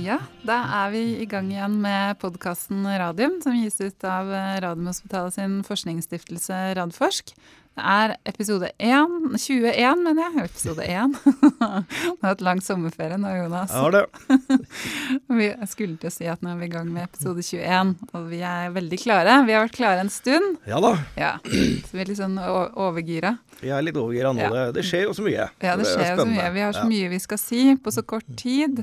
Ja, da er vi i gang igjen med podkasten Radium, som gis ut av Radiumhospitalet sin forskningsstiftelse Radforsk. Det er episode 1, 21, mener jeg. Episode 1. Vi har hatt lang sommerferie nå, Jonas. Ja, det. Vi skulle til å si at nå er vi i gang med episode 21, og vi er veldig klare. Vi har vært klare en stund. Ja da. Ja, Så vi er litt sånn overgira. Vi er litt overgira nå. Ja. Det, skjer jo så mye. Ja, det er skjer jo så mye. Vi har så mye vi skal si på så kort tid.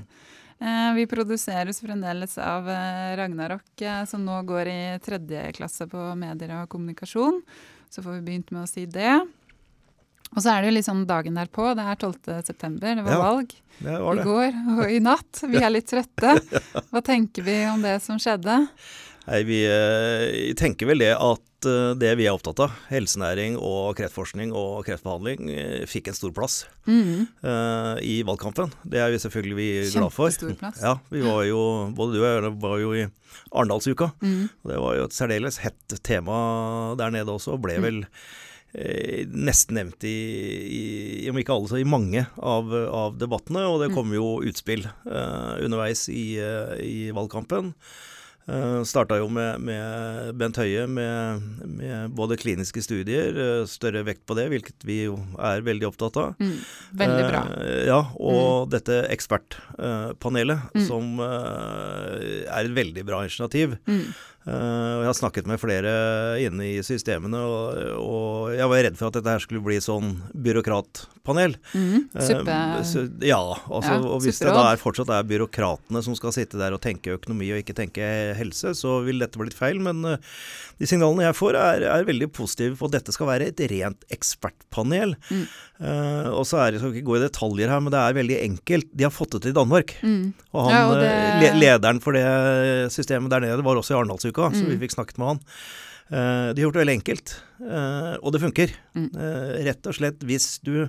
Eh, Vi produseres fremdeles av eh, Ragnarok, eh, som nå går i tredje klasse på medier og kommunikasjon. Så får vi begynt med å si det. Og så er det jo liksom dagen derpå. Det er 12. september, det var Ja, valg Det var i går og i natt. Vi er litt trøtte. Hva tenker vi om det som skjedde? Nei, vi eh, tenker vel det at eh, det vi er opptatt av, helsenæring og kreftforskning og kreftbehandling, eh, fikk en stor plass Mm. i valgkampen. Det er vi selvfølgelig vi glad for. Kjempestor plass. Ja, vi var jo, både du og jeg var jo i Arendalsuka. Mm. Det var jo et særdeles hett tema der nede også, og ble vel eh, nesten nevnt i, i, om ikke alle, så i mange av, av debattene. Og det Mm. kom jo utspill eh, underveis i, i valgkampen. Uh, Starta jo med, med Bent Høie med, med både kliniske studier, eh, større vekt på det, hvilket vi jo er veldig opptatt av. Mm. Veldig bra. Eh, ja, og dette ekspertpanelet, Mm. som eh, er et veldig bra initiativ. Eh, og jeg har snakket med flere inne i systemene, og, og jeg var redd for at dette her skulle bli sånn byråkratpanel. Mm. Suppe... ja, altså, Ja, og hvis det da er, fortsatt er byråkratene som skal sitte der og tenke økonomi og ikke tenke helse, så vil dette bli litt feil. Men eh, de signalene jeg får er, er veldig positive på at dette skal være et rent ekspertpanel. Mm. Uh, og så er det, jeg skal ikke gå i detaljer her, men det er veldig enkelt. De har fått det til i Danmark. Mm. Og han, Ja, og det- le lederen for det systemet der nede var også i Arendalsuka, så Mm. vi fikk snakket med han. Uh, de har gjort det veldig enkelt, uh, og det funker. Mm. Uh, rett og slett hvis du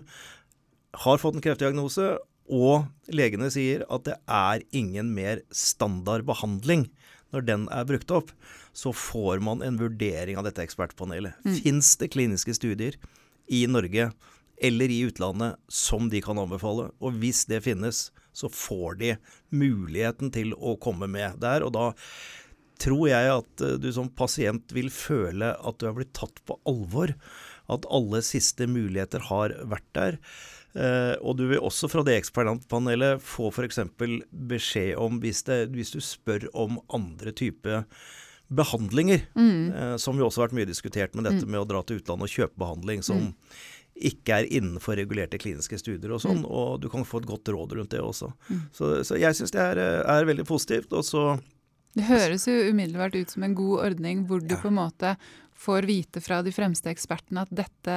har fått en kreftdiagnose, og legene sier at det er ingen mer standard behandling når den er brukt opp, så får man en vurdering av dette ekspertpanelet. Mm. Fins det kliniske studier i Norge eller i utlandet som de kan anbefale? Og hvis det finnes, så får de muligheten til å komme med der. Og da tror jeg at eh, du som pasient vil føle at du er blitt tatt på alvor. At alle siste muligheter har vært der. Eh, og du vil også fra det ekspertpanelet få f.eks. beskjed om, hvis, det, hvis du spør om andre typer behandlinger, Mm. eh, som jo også har vært mye diskutert med dette med å dra til utlandet og kjøpe behandling som ikke er innenfor regulerte kliniske studier og sånn, og du kan få et godt råd rundt det også. Så, så jeg syns det er, er veldig positivt. Og så Det høres jo umiddelbart ut som en god ordning hvor du Ja. på en måte får vite fra de fremste ekspertene at dette,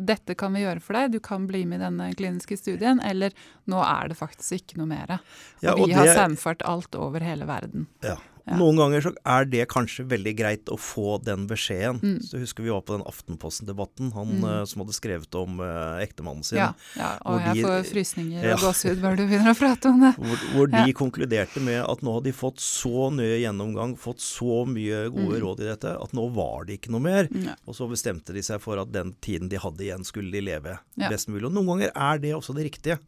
dette kan vi gjøre for deg, du kan bli med i denne kliniske studien, eller nå er det faktisk ikke noe mer. Ja, og og vi har det- saumfart alt over hele verden. Ja. Ja. Noen ganger så er det kanskje veldig greit å få den beskjeden. Mm. Så husker vi var på den Aftenposten-debatten, han Mm. uh, som hadde skrevet om uh, ektemannen sin. Ja, ja og jeg de- får frysninger Ja. og gåsehud bare du begynner å prate om det. Hvor, hvor de Ja. konkluderte med at nå hadde de fått så nøye gjennomgang, fått så mye gode Mm. råd i dette, at nå var det ikke noe mer. Ja. Og så bestemte de seg for at den tiden de hadde igjen, skulle de leve Ja. best mulig. Og noen ganger er det også det riktige.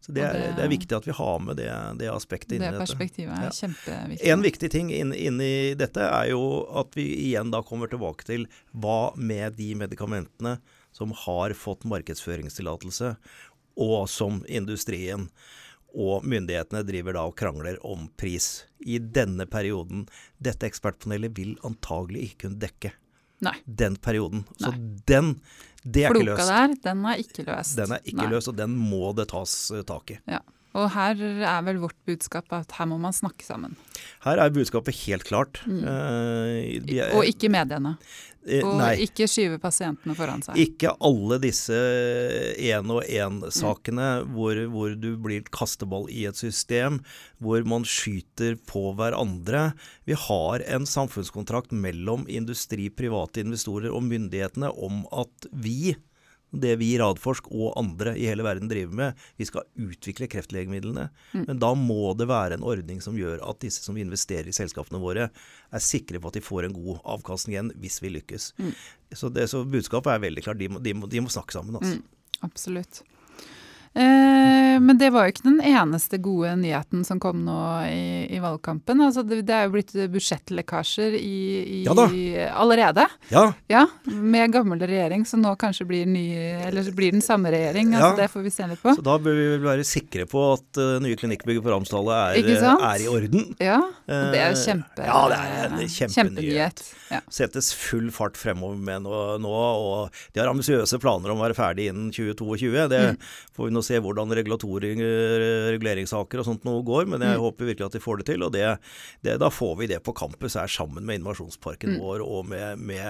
Så det er, det- det er viktig at vi har med det, det aspektet Det inni dette. perspektivet er Ja. kjempeviktig. En viktig ting inni inn dette er jo at vi igjen da kommer tilbake til hva med de medikamentene som har fått markedsføringstillatelse, og som industrien og myndighetene driver da og krangler om pris. I denne perioden. Dette ekspertpanelet vil antagelig ikke kunne dekke Nei. den perioden. Så den, det er ikke løst. Floka der, den er ikke løst. Den er ikke Nei. løst, og den må det tas eh, tak i. Ja. Og her er vel vårt budskap at her må man snakke sammen. Her er budskapet helt klart. Mm. Uh, er- Mm. Og ikke mediene. eh, Og nei. ikke skyve pasientene foran seg. Ikke alle disse én-og-én-sakene hvor, hvor du blir kasteball i et system, hvor man skyter på hverandre. Vi har en samfunnskontrakt mellom industri, private investorer og myndighetene om at vi, det vi i Radforsk og andre i hele verden driver med, vi skal utvikle kreftlegemidlene. Men da må det være en ordning som gjør at disse som investerer i selskapene våre, er sikre på at de får en god avkastning igjen hvis vi lykkes. Så, det, så budskapet er veldig klart. De må, de må, de må snakke sammen. Altså. Absolutt. Eh, men det var jo ikke den eneste gode nyheten som kom nå i, i valgkampen. Altså det, det, er jo blitt budsjettlekkasjer i, i, ja allerede. Ja. ja. Med gammel regjering, som nå kanskje blir, ny, eller blir den samme regjering. Altså ja. Det får vi se litt på. Så da bør vi være sikre på at uh, nye klinikkbygget på Ramsdallet er, er, i orden. Ja, og det er jo kjempe, ja, det er en kjempenyhet. Ja. Settes full fart fremover med nå, nå, og de har ambisiøse planer om å være ferdig innen 2022. Det mm. får vi nå se hvordan reguleringssaker og sånt noe går, men jeg mm. håper virkelig at de får det til. Og det, det, da får vi det på campus her sammen med innovasjonsparken mm. vår og med, med,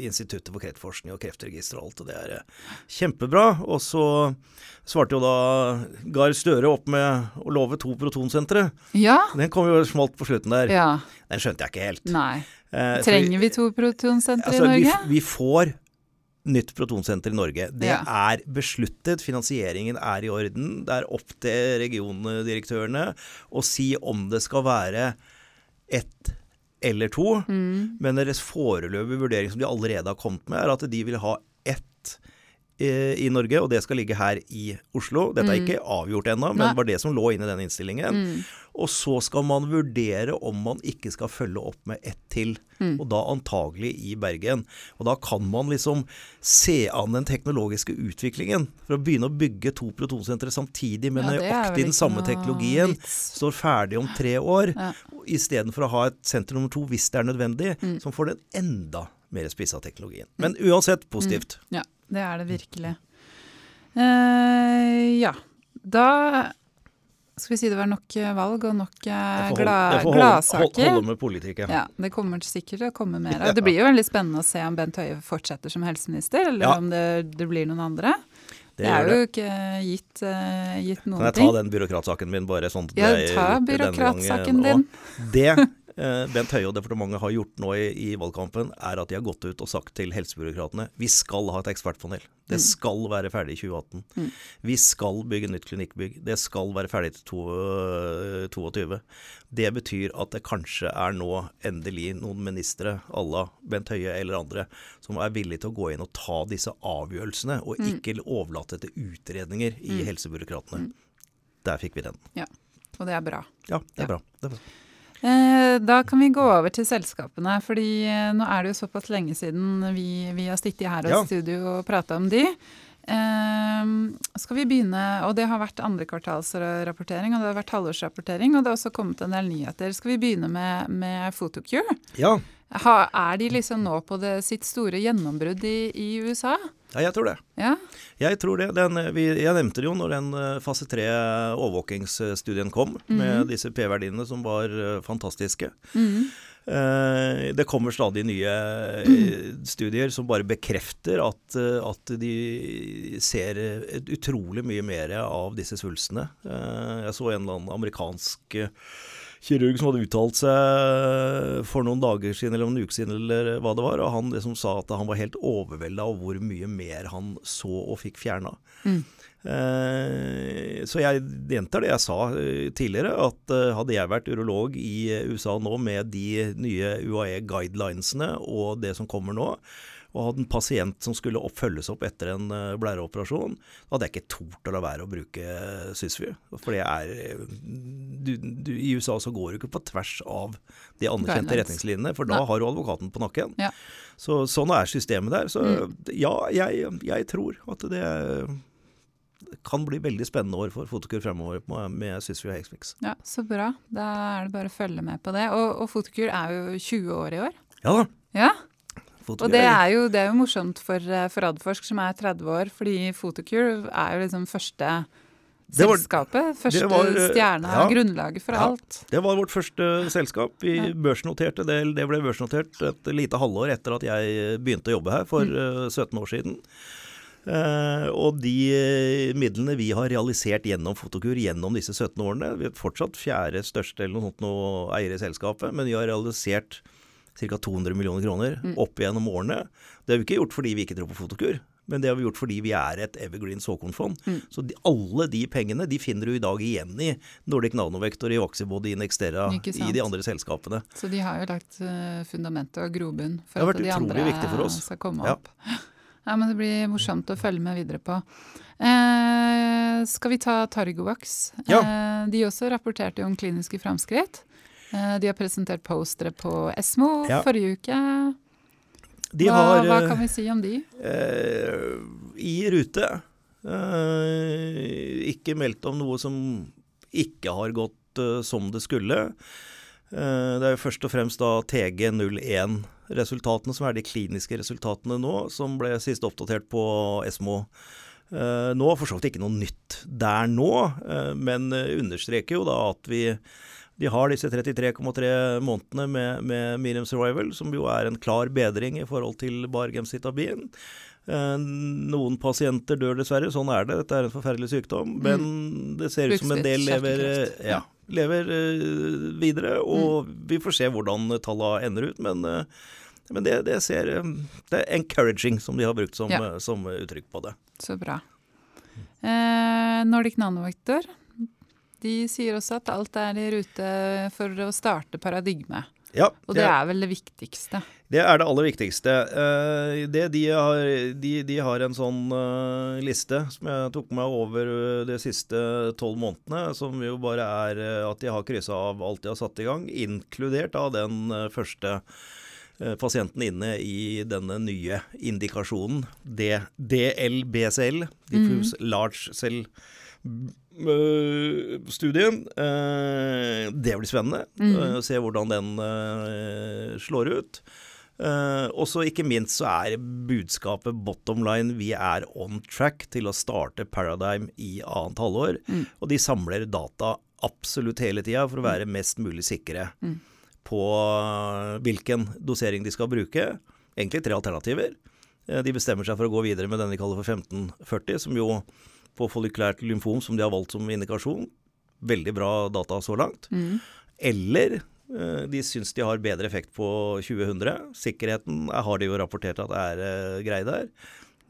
Instituttet for kreftforskning og Kreftregisteret og alt. Og det er eh, kjempebra. Og så svarte jo da Gahr Støre opp med å love to protonsentre. Ja. Den kom jo smalt på slutten der. Ja. Den skjønte jeg ikke helt. Nei. Eh, Trenger vi to protonsentre altså, i Norge? Vi, vi får nytt protonsenter i Norge. Det ja. er besluttet, finansieringen er i orden. Det er opp til regiondirektørene å si om det skal være ett eller to. Mm. Men deres foreløpige vurdering som de allerede har kommet med, er at de vil ha ett i Norge, og det skal ligge her i Oslo. Dette er mm. ikke avgjort ennå, men var det som lå inne i den innstillingen. Mm. Og så skal man vurdere om man ikke skal følge opp med ett til, mm. og da antagelig i Bergen. Og da kan man liksom se an den teknologiske utviklingen. For å begynne å bygge to protonsentre samtidig med ja, nøyaktig den samme teknologien, står ferdig om tre år, ja. istedenfor å ha et senter nummer to hvis det er nødvendig, mm. som får den enda mer spissa teknologien. Men uansett positivt. Mm. Ja det er det virkelig. Uh, ja. Da skal vi si det var nok eh, valg og nok uh, Jeg gladsaker. Hold, holde med politikk, ja. Det kommer sikkert til å komme mer. Det blir jo veldig spennende å se om Bent Høie fortsetter som helseminister, eller ja. om det, det, blir noen andre. Det, det er jo ikke gitt, uh, gitt noen ting. Kan jeg ta den byråkratsaken min bare sånn? Ja, ta byråkratsaken din. Det Eh, Bent Høie og departementet har gjort nå i, i, valgkampen, er at de har gått ut og sagt til helsebyråkratene vi skal ha et ekspertpanel. Det mm. skal være ferdig i 2018. Mm. Vi skal bygge nytt klinikkbygg. Det skal være ferdig til 2022. Eh, det betyr at det kanskje er nå endelig noen ministre à la Bent Høie eller andre som er villige til å gå inn og ta disse avgjørelsene, og mm. ikke overlate til utredninger i helsebyråkratene. Der fikk vi den. Ja, og det er bra. Ja, det er ja. bra. Det er bra. Eh, da kan vi gå over til selskapene, fordi eh, nå er det jo såpass lenge siden vi, vi har sittet her i ja. studio og prata om de. Eh, skal vi begynne, og Det har vært andrekvartalsrapportering og det har vært halvårsrapportering, og det har også kommet en del nyheter. Skal vi begynne med, med Photocure? Ja. Ha, er de liksom nå på det, sitt store gjennombrudd i, i USA? Ja, jeg tror det. Ja. Jeg tror det. Den, vi, jeg nevnte det jo når den eh, fase 3 overvåkingsstudien kom, mm med mhm. disse P-verdiene som var uh, fantastiske. Mm uh, det kommer stadig nye uh, studier som bare bekrefter at, at, de ser utrolig mye mer av disse svulstene. jeg så en eller annen amerikansk kirurg som hadde uttalt seg for noen dager siden eller noen uker siden, eller hva det var, og han liksom sa at han var helt overvelda av hvor mye mer han så og fikk fjerna. Mm. Eh, så jeg gjentar det jeg sa eh, tidligere, at eh, hadde jeg vært urolog i USA nå med de nye UAE-guidelinesene og det som kommer nå, og hadde en pasient som skulle opp, følges opp etter en uh, blæreoperasjon, da hadde jeg ikke tort å la være å bruke Sysview. For det er eh, du, du, I USA så går du ikke på tvers av de anerkjente retningslinjene, for da har du advokaten på nakken. Ja. Så Sånn er systemet der. Så mm. ja, jeg, jeg, tror at det kan bli veldig spennende år for Fotokur fremover med Sysvy og Hexfix. Ja, Så bra. Da er det bare å følge med på det. Og, og Fotokur er jo 20 år i år. Ja da. Ja, og det er, jo, det er jo morsomt for, eh, for Adforsk, som er 30 år, fordi Photocure er jo liksom første var, selskapet. Første var, eh, stjerna, ja, grunnlaget for ja, alt. Det var vårt første selskap. Vi ja. børsnoterte det. Det ble børsnotert et lite halvår etter at jeg begynte å jobbe her for mm. 17 eh, år siden. Uh, og de midlene vi har realisert gjennom Fotokur gjennom disse 17 årene Vi er fortsatt fjerde største eller noe sånt noe eier i selskapet, men vi har realisert ca. 200 millioner kroner mm. opp gjennom årene. Det har vi ikke gjort fordi vi ikke tror på Fotokur, men det har vi gjort fordi vi er et Evergreen såkornfond. Mm. Så de, alle de pengene de finner du i dag igjen i Nordic Nanovector, i Oxybody, i Nextera, i de andre selskapene. Så de har jo lagt uh, fundamentet og grobunn for at de andre skal komme opp. Ja. Ja, men Det blir morsomt å følge med videre på. Eh, skal vi ta Targovax? Ja. Eh, de også rapporterte om kliniske framskritt. Eh, de har presentert postere på Esmo Ja. forrige uke. Hva, har hva kan vi si om de? eh, i rute. Eh, ikke meldt om noe som ikke har gått eh, som det skulle. Eh, det er jo først og fremst da TG01-resultatene som er de kliniske resultatene nå, som ble sist oppdatert på Esmo. Eh, nå for så vidt ikke noe nytt der nå, men understreker jo da at vi de har disse 33,3 månedene med, med medium survival, som jo er en klar bedring i forhold til bargemcitabin. Eh, noen pasienter dør dessverre, sånn er det. Dette er en forferdelig sykdom. Men det ser ut som en del lever, eh, ja, lever eh, videre. Og vi får se hvordan tallene ender ut. Men, men det, det ser Det er encouraging, som de har brukt som, Ja. som uttrykk på det. Så bra. Eh, Nordic Nanovektor de sier også at alt er i rute for å starte paradigme. Ja, Og det er vel det viktigste. Det er det aller viktigste. Eh, det de, har, de, de har en sånn eh, liste som jeg tok meg over eh, de siste tolv månedene, som jo bare er at de har kryssa av alt de har satt i gang, inkludert av den første pasienten inne i denne nye indikasjonen, DLBCL, diffuse large cell studien. Eh, det blir spennende eh, å se hvordan den eh, slår ut. Uh, og så ikke minst så er budskapet bottom line vi er on track til å starte Paradigm i annet halvår. Og de samler data absolutt hele tida for å være mest mulig sikre på eh, hvilken dosering de skal bruke. Egentlig tre alternativer. Uh, De bestemmer seg for å gå videre med den de kaller for 1540, som jo på folikulært lymfom, som de har valgt som indikasjon, veldig bra data så langt. Eller eh, de syns de har bedre effekt på 2000. Sikkerheten er- har de jo rapportert at er uh, grei der.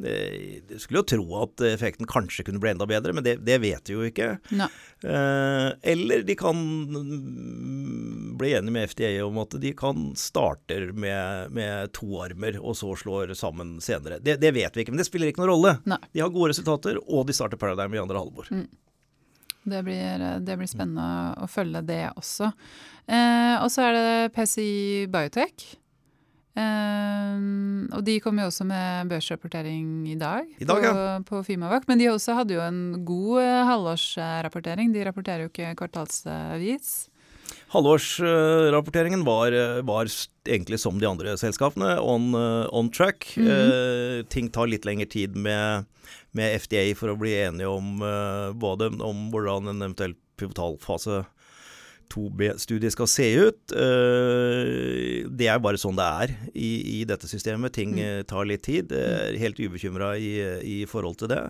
Eh, Du skulle jo tro at effekten kanskje kunne bli enda bedre, men det, det vet vi jo ikke. Nei. Eh, eller de kan mm, bli enige med FDA om at de kan starte med, med to armer, og så slår sammen senere. Det, det vet vi ikke, men det spiller ikke noen rolle. Nei. De har gode resultater, og de starter Paradigm i andre halvår. Det blir, det blir spennende å følge det også. Eh, og så er det PCI Biotech. Eh, og de kom jo også med børsrapportering i dag, I dag, på, ja. på Fimavac. Men de også hadde jo en god eh, halvårsrapportering. De rapporterer jo ikke kvartalsvis. Halvårsrapporteringen var, var egentlig som de andre selskapene, on, eh, on track. Eh, ting tar litt lengre tid med, med FDA for å bli enige om eh, både om hvordan en eventuell pivotalfase 2B-studie skal se ut. Eh, det er bare sånn det er i, i dette systemet. Ting eh, tar litt tid. Jeg er helt ubekymra i, i forhold til det.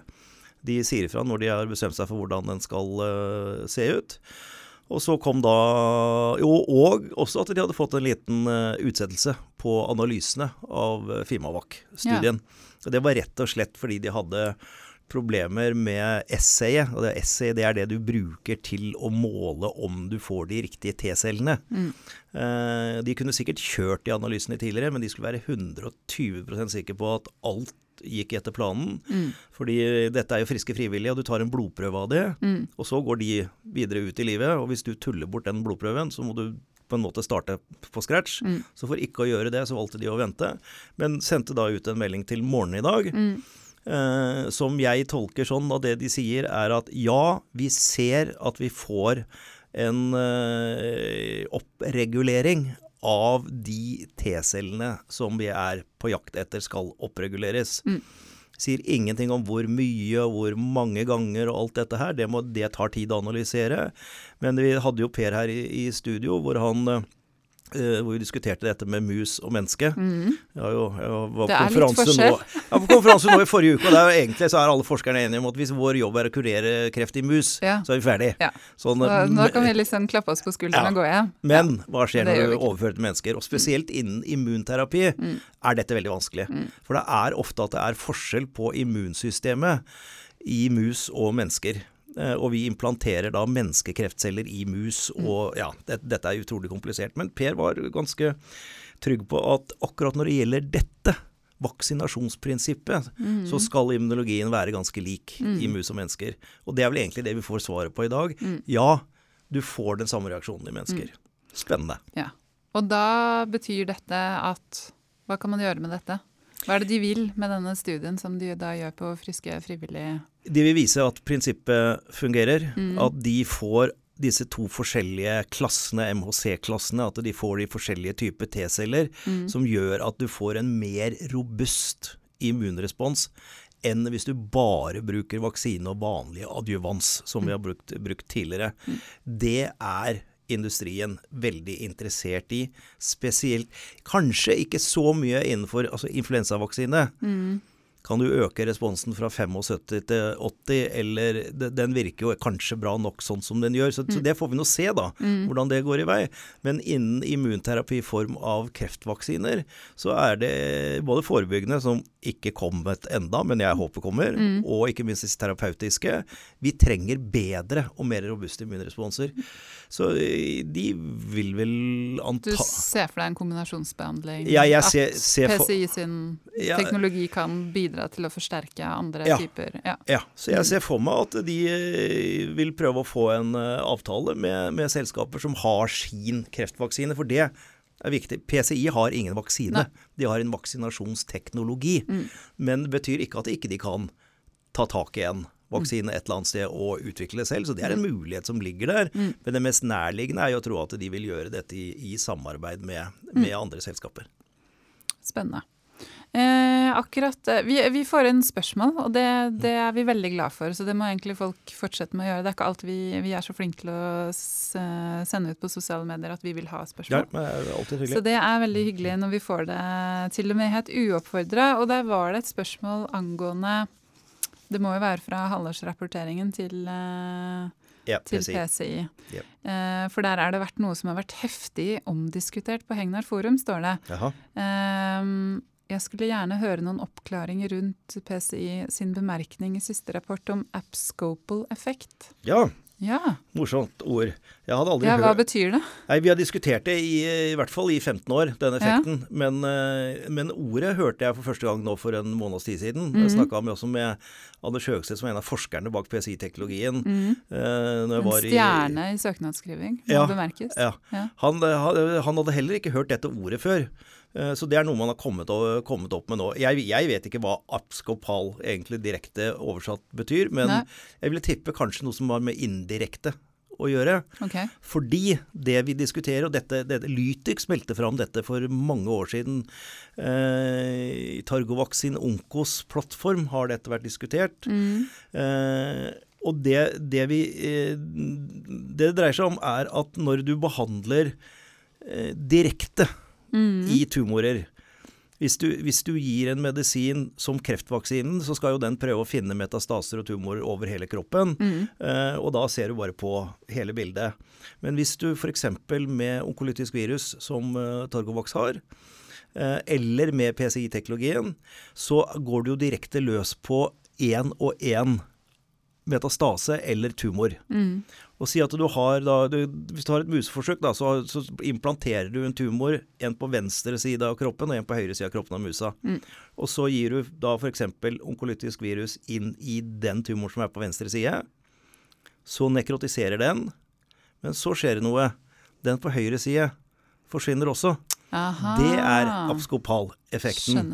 De sier ifra når de har bestemt seg for hvordan den skal eh, se ut. Og så kom da Jo, og også at de hadde fått en liten utsettelse på analysene av Fimavac-studien. Ja. Det var rett og slett fordi de hadde problemer med essayet. Og det essayet det er det du bruker til å måle om du får de riktige T-cellene. Eh, de kunne sikkert kjørt de analysene tidligere, men de skulle være 120% sikre på at alt gikk etter planen. Fordi dette er jo friske frivillige, og du tar en blodprøve av det. Og så går de videre ut i livet. Og hvis du tuller bort den blodprøven, så må du på en måte starte på scratch. Så for ikke å gjøre det, så valgte de å vente. Men sendte da ut en melding til morgenen i dag. Eh, som jeg tolker sånn at det de sier er at ja, vi ser at vi får en eh, oppregulering av de T-cellene som vi er på jakt etter skal oppreguleres. Sier ingenting om hvor mye og hvor mange ganger og alt dette her. Det, må, det tar tid å analysere. Men vi hadde jo Per her i, i studio hvor han eh, hvor vi diskuterte dette med mus og menneske. Jeg, har jo, jeg var på er konferanse nå, jeg var på konferanse nå i forrige uke, og er jo egentlig så er alle forskerne enige om at hvis vår jobb er å kurere kreft i mus, Ja. så er vi ferdig. Ja. Sånn, nå, nå kan vi liksom klappe oss på skulderen Ja. og gå hjem. men hva skjer når du overfører til mennesker? Og spesielt innen immunterapi er dette veldig vanskelig. For det er ofte at det er forskjell på immunsystemet i mus og mennesker. Eh, Og vi implanterer da menneskekreftceller i mus, og ja, det, dette er utrolig komplisert. Men Per var ganske trygg på at akkurat når det gjelder dette, vaksinasjonsprinsippet, så skal immunologien være ganske lik i mus og mennesker. Og det er vel egentlig det vi får svaret på i dag. Ja, du får den samme reaksjonen i mennesker. Spennende. Ja. Og da betyr dette at Hva kan man gjøre med dette? Hva er det de vil med denne studien som de da gjør på friske frivillige De vil vise at prinsippet fungerer. At de får disse to forskjellige klassene, MHC-klassene, at de får de forskjellige typer T-celler, som gjør at du får en mer robust immunrespons enn hvis du bare bruker vaksine og vanlig adjuvans, som vi har brukt, brukt tidligere. Det er industrien veldig interessert i. Spesielt Kanskje ikke så mye innenfor altså influensavaksine. Kan du øke responsen fra 75 til 80, eller Den virker jo kanskje bra nok sånn som den gjør, så, så det får vi nå se, da. Hvordan det går i vei. Men innen immunterapi i form av kreftvaksiner, så er det både forebyggende, som ikke kommet enda, men jeg håper kommer, og ikke minst disse terapeutiske. Vi trenger bedre og mer robuste immunresponser. Så eh, de vil vel Du ser for deg en kombinasjonsbehandling? Ja, jeg ser- ser for- PCI sin teknologi kan bidra til å forsterke andre Ja. typer Ja. Ja, så jeg ser for meg at de eh, vil prøve å få en eh, avtale med, med selskaper som har sin kreftvaksine, for det er viktig. PCI har ingen vaksine, Nei. de har en vaksinasjonsteknologi. Men det betyr ikke at de ikke kan ta tak i en vaksine et eller annet sted og utvikle det selv. Så det er en mulighet som ligger der. Men det mest nærliggende er jo å tro at de vil gjøre dette i, i samarbeid med, med andre selskaper. Spennende. Eh, akkurat eh, vi, vi får inn spørsmål, og det, det er vi veldig glad for. Så det må egentlig folk fortsette med å gjøre. Det er ikke alt vi, vi er så flinke til å eh, sende ut på sosiale medier at vi vil ha Ja, spørsmål. men det er alltid Så det er veldig hyggelig når vi får det til og med helt uoppfordra. Og der var det et spørsmål angående Det må jo være fra halvårsrapporteringen til, eh, Ja, til PCI. Yep. Eh, for der er det vært noe som har vært heftig omdiskutert på Hegnar forum, står det. Jaha. Jeg skulle gjerne høre noen oppklaringer rundt PCI sin bemerkning i siste rapport om abscopal effekt. Ja, Ja, morsomt ord. Jeg hadde aldri ja hva betyr det? Nei, Vi har diskutert det i, i hvert fall i 15 år, den effekten. Men, eh, men ordet hørte jeg for første gang nå for en måneds tid siden. Mhm. Jeg snakka også med Anders Høgstedt, som er en av forskerne bak PCI-teknologien. eh, når Mhm. En stjerne i- i søknadsskriving, må Ja, bemerkes. Ja. Ja. Han, eh, han hadde heller ikke hørt dette ordet før. Eh, Så det er noe man har kommet, opp med nå. Jeg, jeg vet ikke hva abskopal egentlig direkte oversatt betyr, men Nei. jeg ville tippe kanskje noe som var med indirekte å gjøre. Okay. Fordi det vi diskuterer, og dette, dette Lytix meldte fram dette for mange år siden. Eh, Targovac sin Onkos plattform har dette vært diskutert. Eh, og det, det vi eh, Det det dreier seg om, er at når du behandler eh, direkte i tumorer hvis du, hvis du gir en medisin som kreftvaksinen, så skal jo den prøve å finne metastaser og tumorer over hele kroppen. Eh, og da ser du bare på hele bildet. Men hvis du f.eks. med onkolytisk virus, som eh, Targovax har, eh, eller med PCI-teknologien, så går du jo direkte løs på én og én metastase eller tumor. Og si at du har da, du, Hvis du har et museforsøk, da, så, så implanterer du en tumor, en på venstre side av kroppen og en på høyre side av kroppen av musa. Og så gir du da f.eks. onkolytisk virus inn i den tumoren som er på venstre side. Så nekrotiserer den, men så skjer det noe. Den på høyre side forsvinner også. Aha. Det er abskopaleffekten.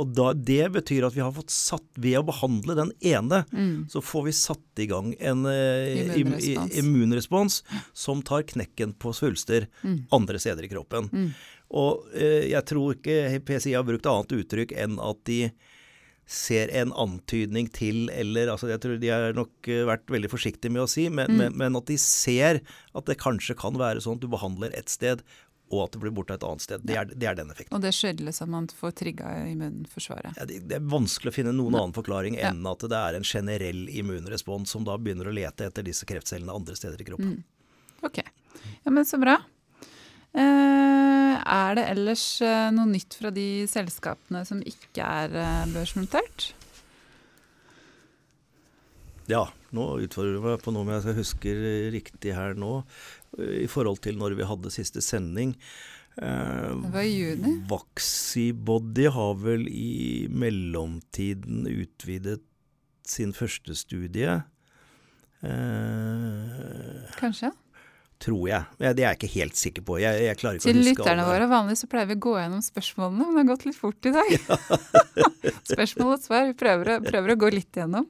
Og da, det betyr at vi har fått satt Ved å behandle den ene, Mm. så får vi satt i gang en eh, Immunrespons. immunrespons som tar knekken på svulster Mm. andre steder i kroppen. Og eh, jeg tror ikke PCI har brukt annet uttrykk enn at de ser en antydning til, eller altså Jeg tror de har nok eh, vært veldig forsiktige med å si, men, men, men at de ser at det kanskje kan være sånn at du behandler ett sted, og at det blir borte et annet sted. Det er, det er den effekten. Og det skyldes at man får trigga immunforsvaret. Ja, det, det er vanskelig å finne noen annen forklaring enn at det er en generell immunrespons som da begynner å lete etter disse kreftcellene andre steder i kroppen. Ok, ja, men så bra. Eh, er det ellers eh, noe nytt fra de selskapene som ikke er eh, børsnotert? Ja, nå utfordrer du meg på noe om jeg husker riktig her nå, i forhold til når vi hadde siste sending. Eh, Det var i juni. Vaxibody har vel i mellomtiden utvidet sin første studie. Eh, Kanskje? tror jeg. Ja, Det er jeg ikke helt sikker på. Jeg, jeg klarer ikke Til å huske lytterne våre, vanligvis så pleier vi å gå gjennom spørsmålene, men det har gått litt fort i dag. Spørsmål og svar. Vi prøver, prøver å gå litt gjennom.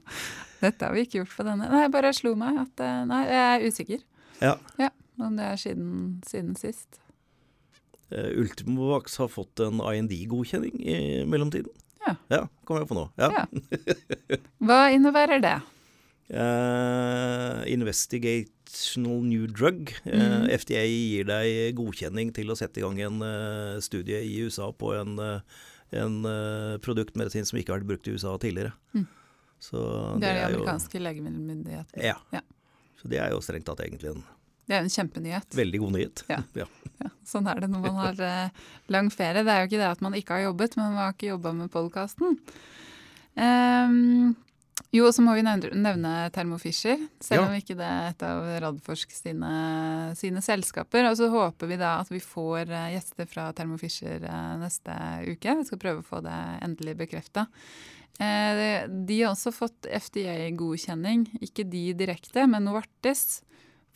Dette har vi ikke gjort på denne. Nei, jeg bare slo meg at eh, Nei, jeg er usikker. Ja. Ja. Om det er siden, siden sist. Eh, Ultimovax har fått en IND-godkjenning i mellomtiden. Ja. ja kommer jeg på nå. Ja. Ja. Hva innebærer det? Uh, investigational new drug. Eh, Mhm. FDA gir deg godkjenning til å sette i gang en uh, studie i USA på en, en produktmedisin som ikke har vært brukt i USA tidligere. Mm. Så Det er de amerikanske legemiddelmyndighetene. Ja. Ja. Så det er jo strengt tatt egentlig en Det er en kjempenyhet. veldig god nyhet. Ja. ja. Ja, sånn er det når man har eh, lang ferie. Det er jo ikke det at man ikke har jobbet, men man har ikke jobba med podkasten. jo, så må vi nevne, nevne Thermo Fisher, selv Ja. om ikke det er et av Radforsk sine, sine selskaper. Og så håper vi da at vi får eh, gjester fra Thermo Fisher eh, neste uke. Vi skal prøve å få det endelig bekrefta. Eh, de har også fått FDA-godkjenning, ikke de direkte, men Novartis.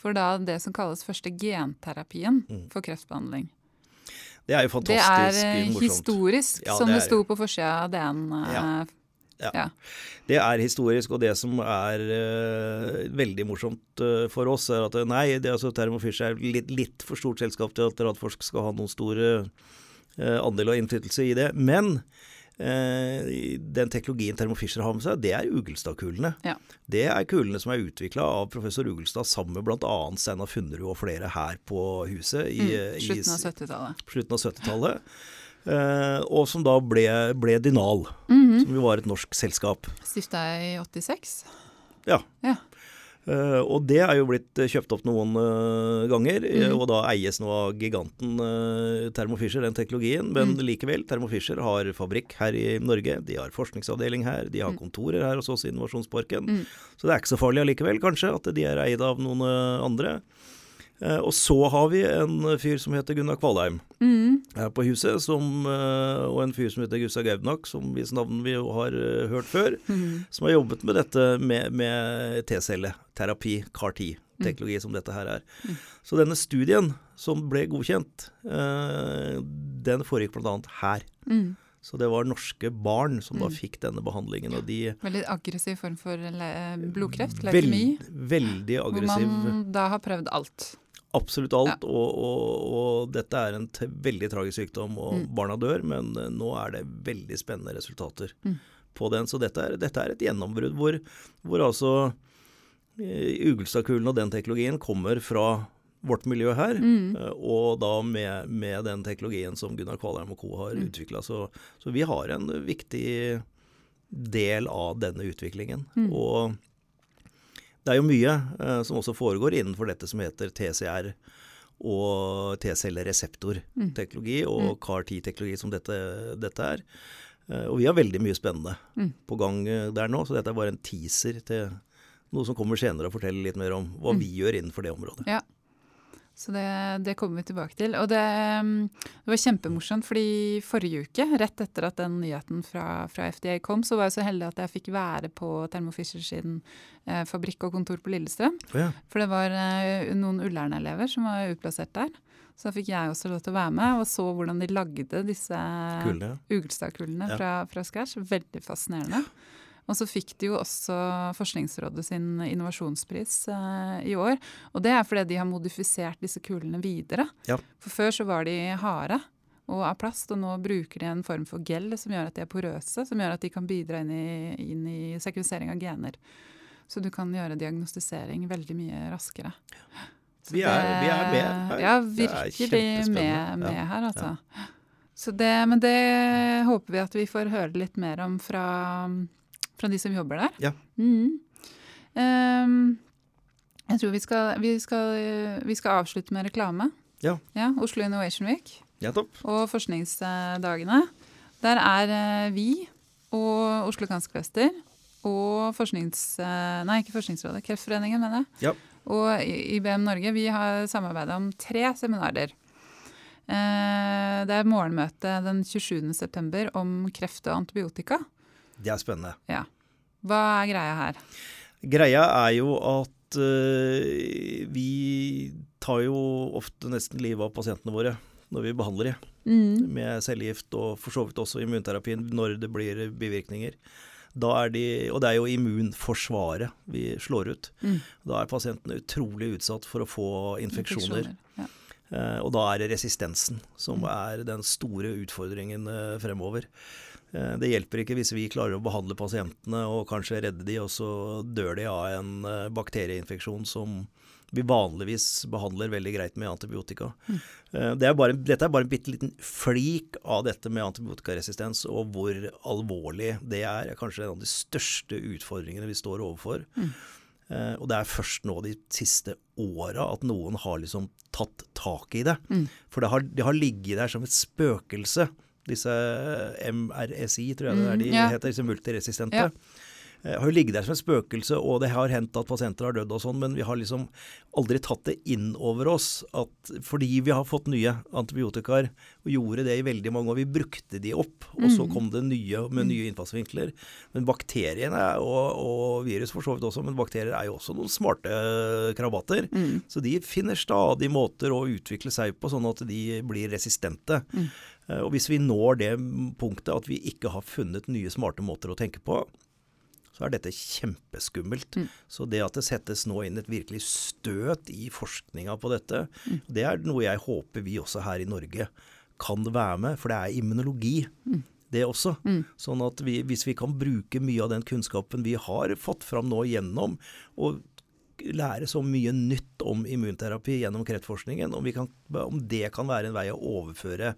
For da det som kalles første genterapien Mm. for kreftbehandling. Det er jo fantastisk morsomt. Det er eh, morsomt. historisk, Ja, som det det, sto på forsida av DN. eh, Ja. Ja. Det er historisk, og det som er uh, veldig morsomt uh, for oss, er at nei, det, altså, Thermo Fisher er litt, litt for stort selskap til at Radforsk skal ha noen stor uh, andel og innflytelse i det. Men den teknologien Thermo Fisher har med seg, det er Ugelstad-kulene. Ja. Det er kulene som er utvikla av professor Ugelstad sammen med bl.a. Steinar Funnerud og flere her på huset i, Mm, slutten av 70-tallet. slutten av 70-tallet. Eh, og som da ble, ble Dinal, Mm som jo var et norsk selskap. Stifta i 86. Ja. Ja. Eh, og det er jo blitt kjøpt opp noen uh, ganger, eh, Mhm. og da eies nå av giganten uh, Thermo Fisher, den teknologien. Men Mm. likevel, Thermo Fisher har fabrikk her i Norge, de har forskningsavdeling her, de har Mm. kontorer her hos oss i Innovasjonsparken. Mm. Så det er ikke så farlig allikevel, kanskje, at de er eid av noen andre. Eh, og så har vi en fyr som heter Gunnar Kvalheim Mm. her på huset, som, eh, og en fyr som heter Gustav Gaudnak, som hvis navn vi har eh, hørt før Mm. som har jobbet med dette med, med T-celleterapi, CAR-T-teknologi, som dette her er. Mm. Så denne studien som ble godkjent, eh, den foregikk bl.a. her. Mm. Så det var norske barn som da Mm. fikk denne behandlingen, og de Veldig aggressiv form for blodkreft, leukemi. veld, Veldig Hvor man da har prøvd alt. Absolutt alt. Og, og, og dette er en veldig tragisk sykdom, og Mm. barna dør, men eh, nå er det veldig spennende resultater Mm. på den. Så dette er, dette er et gjennombrudd hvor, hvor altså eh, Ugelstadkulen og den teknologien kommer fra vårt miljø her. Mm. eh, Og da med, med den teknologien som Gunnar Kvalheim og co. har Mm. utvikla. Så, så vi har en viktig del av denne utviklingen. Mm. Og det er jo mye eh, som også foregår innenfor dette som heter TCR og T-cellereseptorteknologi og Mm. CAR-10-teknologi som dette, dette er. Eh, og vi har veldig mye spennende Mm. på gang eh, der nå, så dette er bare en teaser til noe som kommer senere og forteller litt mer om hva Mm. vi gjør innenfor det området. Så det, det kommer vi tilbake til. Og det, det var kjempemorsomt, fordi forrige uke, rett etter at den nyheten fra, fra FDA kom, så var jeg så heldig at jeg fikk være på Thermo Fisher sin eh, fabrikk og kontor på Lillestrøm. Ja. For det var eh, noen Ullern-elever som var utplassert der. Så da fikk jeg også lov til å være med, og så hvordan de lagde disse Kulene. Ugelstad-kullene Ja. fra, fra scratch. Veldig fascinerende. Og så fikk de jo også Forskningsrådet sin innovasjonspris eh, i år. Og det er fordi de har modifisert disse kulene videre. Ja. For før så var de harde og av plast, og nå bruker de en form for gel som gjør at de er porøse, som gjør at de kan bidra inn i, inn i sekvensering av gener. Så du kan gjøre diagnostisering veldig mye raskere. Ja. Vi er- vi er med her. Ja, virkelig med, med Ja. her, altså. Så det, men det håper vi at vi får høre litt mer om fra, fra de som jobber der. Ja. Mm. Um, jeg tror vi skal, vi, skal, vi skal avslutte med reklame. Ja. Oslo Innovation Week Nettopp. og forskningsdagene. Der er eh, vi og Oslo Kansk Cluster og forsknings... eh, Nei, ikke Forskningsrådet. Kreftforeningen, mener jeg. Ja. Og IBM Norge vi har samarbeida om tre seminarer. Eh, det er morgenmøte den 27.9. om kreft og antibiotika. Det er spennende. Ja. Hva er greia her? Greia er jo at uh, vi tar jo ofte nesten livet av pasientene våre når vi behandler dem Mm. med cellegift, og for så vidt også immunterapien når det blir bivirkninger. Da er de, og det er jo immunforsvaret vi slår ut. Mm. Da er pasientene utrolig utsatt for å få infeksjoner. Ja. Eh, og da er det resistensen som er den store utfordringen eh, fremover. Eh, det hjelper ikke hvis vi klarer å behandle pasientene og kanskje redde de, og så dør de av en eh, bakterieinfeksjon som vi vanligvis behandler veldig greit med antibiotika. Mm. Det er bare, dette er bare en bitte liten flik av dette med antibiotikaresistens, og hvor alvorlig det er. er Kanskje en av de største utfordringene vi står overfor. Mm. og det er først nå de siste åra at noen har liksom tatt tak i det. For det har, det har ligget der som et spøkelse, disse MRSI, tror jeg det er de Mm, ja. heter, disse multiresistente. Ja. Eh, har jo ligget der som et spøkelse, og det har hendt at pasienter har dødd og sånn, men vi har liksom aldri tatt det inn over oss at fordi vi har fått nye antibiotikaer, og gjorde det i veldig mange år, vi brukte de opp, og så kom det nye med nye innfallsvinkler. Men bakteriene, og, og virus for så vidt også, men bakterier er jo også noen smarte krabater. Så de finner stadig måter å utvikle seg på, sånn at de blir resistente. Eh, Og hvis vi når det punktet at vi ikke har funnet nye smarte måter å tenke på, så er dette kjempeskummelt. Så det at det settes nå inn et virkelig støt i forskninga på dette, det er noe jeg håper vi også her i Norge kan være med, for det er immunologi. Det også. Sånn at vi, hvis vi kan bruke mye av den kunnskapen vi har fått fram nå gjennom, og lære så mye nytt om immunterapi gjennom kreftforskningen, om, vi kan, om det kan være en vei å overføre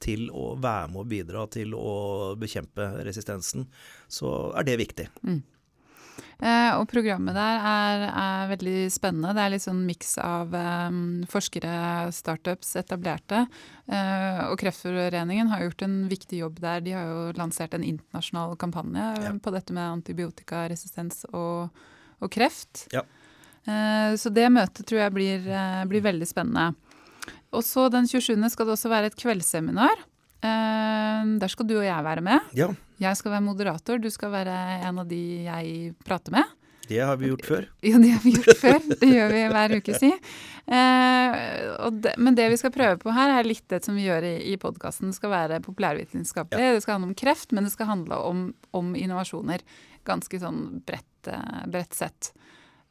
til å være med og bidra til å bekjempe resistensen, så er det viktig. Eh, og programmet der er, er veldig spennende. Det er litt sånn miks av eh, forskere, startups, etablerte. Eh, og Kreftforeningen har gjort en viktig jobb der. De har jo lansert en internasjonal kampanje eh, Ja. på dette med antibiotikaresistens og, og kreft. Ja. Eh, så det møtet tror jeg blir, eh, blir veldig spennende. Og så den 27. skal det også være et kveldsseminar. Eh, der skal du og jeg være med. Ja, Jeg skal være moderator, du skal være en av de jeg prater med. det har vi gjort før. Ja, det har vi gjort før. Det gjør vi hver uke, si. Eh, det, men det vi skal prøve på her, er litt det som vi gjør i, i podkasten. Det skal være populærvitenskapelig, det skal handle om kreft, men det skal handle om, om innovasjoner. Ganske sånn bredt, eh, bredt sett.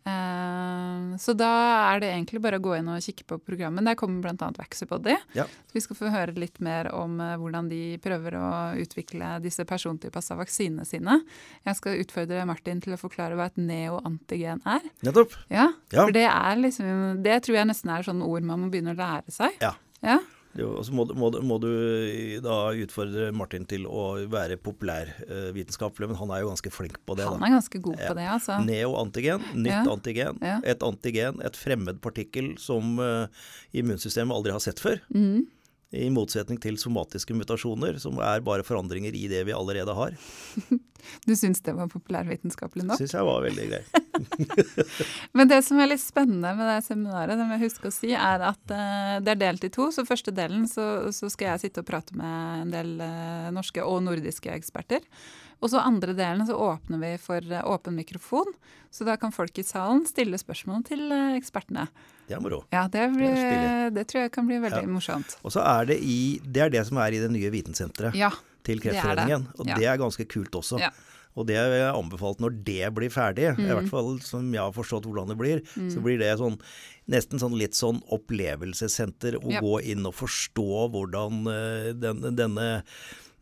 Eh, så da er det egentlig bare å gå inn og kikke på programmet. Der kommer bl.a. Vaxipoddy. Ja. Vi skal få høre litt mer om eh, hvordan de prøver å utvikle disse persontilpassa vaksinene sine. Jeg skal utfordre Martin til å forklare hva et neoantigen er. Nettopp. Ja, Ja. for det er liksom Det tror jeg nesten er sånne ord man må begynne å lære seg. Ja. Ja, og så må, må, må du da utfordre Martin til å være populærvitenskapelig, men han er jo ganske flink på det. Han da. er ganske god på det, altså. Neoantigen, nytt Ja. antigen. Ja. Et antigen, et fremmed partikkel som uh, immunsystemet aldri har sett før. Mhm. I motsetning til somatiske mutasjoner, som er bare forandringer i det vi allerede har. Du syns det var populærvitenskapelig nok? Syns jeg var veldig grei. Men det som er litt spennende med det seminaret, det må jeg huske å si, er at eh, det er delt i to. Så første delen så, så skal jeg sitte og prate med en del eh, norske og nordiske eksperter. Og så andre delen så åpner vi for eh, åpen mikrofon, så da kan folk i salen stille spørsmål til ekspertene. Det er moro. Ja, det, blir, Det det tror jeg kan bli veldig Ja. morsomt. Og så er det i Det er det som er i det nye vitensenteret Ja. til er det. Kreftforeningen. Og det er ganske kult også. Ja. Og det er anbefalt når det blir ferdig, i Mm. hvert fall som jeg har forstått hvordan det blir, så blir det sånn nesten sånn litt sånn opplevelsessenter å Ja. gå inn og forstå hvordan eh, den, denne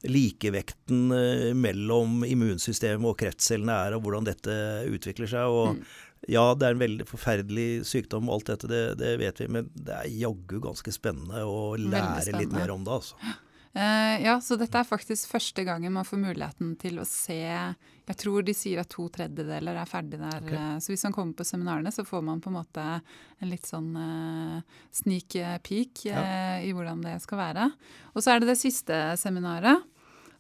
likevekten eh, mellom immunsystemet og kreftcellene er, og hvordan dette utvikler seg. og Mm. Ja, det er en veldig forferdelig sykdom, og alt dette, det, det vet vi, men det er jaggu ganske spennende å lære litt mer om det. altså. Uh, ja, så dette er faktisk første gangen man får muligheten til å se Jeg tror de sier at to tredjedeler er ferdig der. Okay. Uh, Så hvis man kommer på seminarene, så får man på en måte en litt sånn uh, sneak peek ja. i hvordan det skal være. Og så er det det siste seminaret,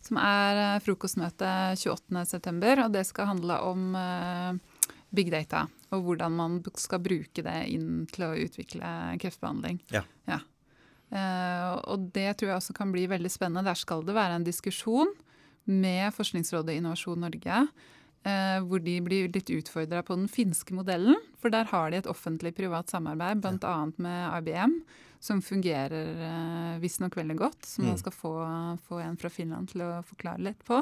som er frokostmøte 28.9., og det skal handle om big data, og hvordan man skal bruke det inn til å utvikle kreftbehandling. Ja. Eh, og det tror jeg også kan bli veldig spennende. Der skal det være en diskusjon med Forskningsrådet Innovasjon Norge. Uh, hvor de blir litt utfordra på den finske modellen. For der har de et offentlig-privat samarbeid, bl.a. med IBM, som fungerer uh, visstnok veldig godt. Som man Mm. skal få, få en fra Finland til å forklare litt på.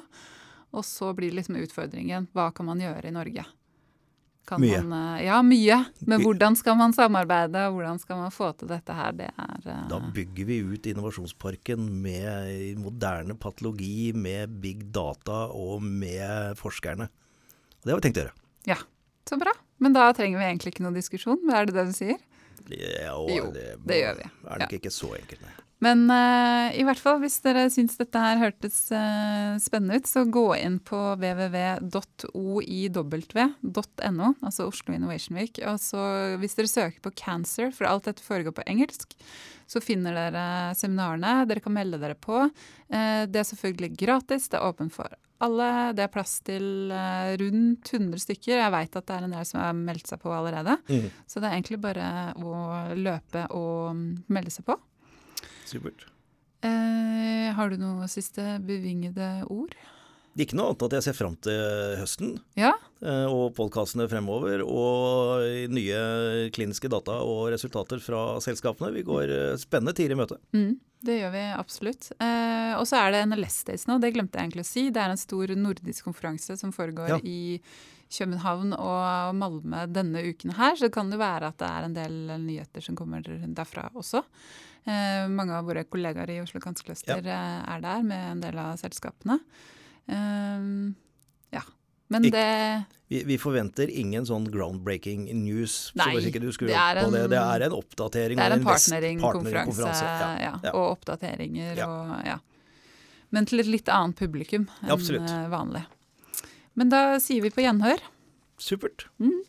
Og så blir det liksom utfordringen hva kan man gjøre i Norge? Kan Mye. Man, eh, ja, mye. Men hvordan skal man samarbeide, og hvordan skal man få til dette her, det er uh... Da bygger vi ut innovasjonsparken med moderne patologi, med big data og med forskerne. Det har vi tenkt å gjøre. Ja, Så bra. Men da trenger vi egentlig ikke noen diskusjon, er det det du sier? Ja, og Jo, det, det gjør vi. er nok ikke så enkelt, nei. Men uh, i hvert fall, hvis dere syns dette her hørtes uh, spennende ut, så gå inn på www.oiw.no, altså Oslo Innovation Week. Og så hvis dere søker på 'cancer', for alt dette foregår på engelsk, så finner dere seminarene. Dere kan melde dere på. Uh, det er selvfølgelig gratis, det er åpent for alle. Det er plass til rundt 100 stykker. Jeg veit at det er en del som har meldt seg på allerede. Mm. Så det er egentlig bare å løpe og mm, melde seg på. Supert. Eh, har du noe siste bevingede ord? Ikke noe annet at jeg ser fram til høsten Ja? eh, og podkastene fremover. Og nye kliniske data og resultater fra selskapene. Vi går eh, spennende tider i møte. Mm, det gjør vi absolutt. Eh, og så er det NLS Days nå, det glemte jeg egentlig å si. Det er en stor nordisk konferanse som foregår Ja. i København og Malmö denne uken her. Så det kan jo være at det er en del nyheter som kommer derfra også. Eh, mange av våre kollegaer i Oslo Cancer Cluster eh, er der med en del av selskapene. Eh, ja. Men det Vi, vi forventer ingen sånn groundbreaking news. Nei, det er en, det. en- det er en oppdatering. Det er og en partneringkonferanse ja, ja. og oppdateringer Ja. og ja. Men til et litt annet publikum enn vanlig. Men da sier vi på gjenhør. Supert. Mm.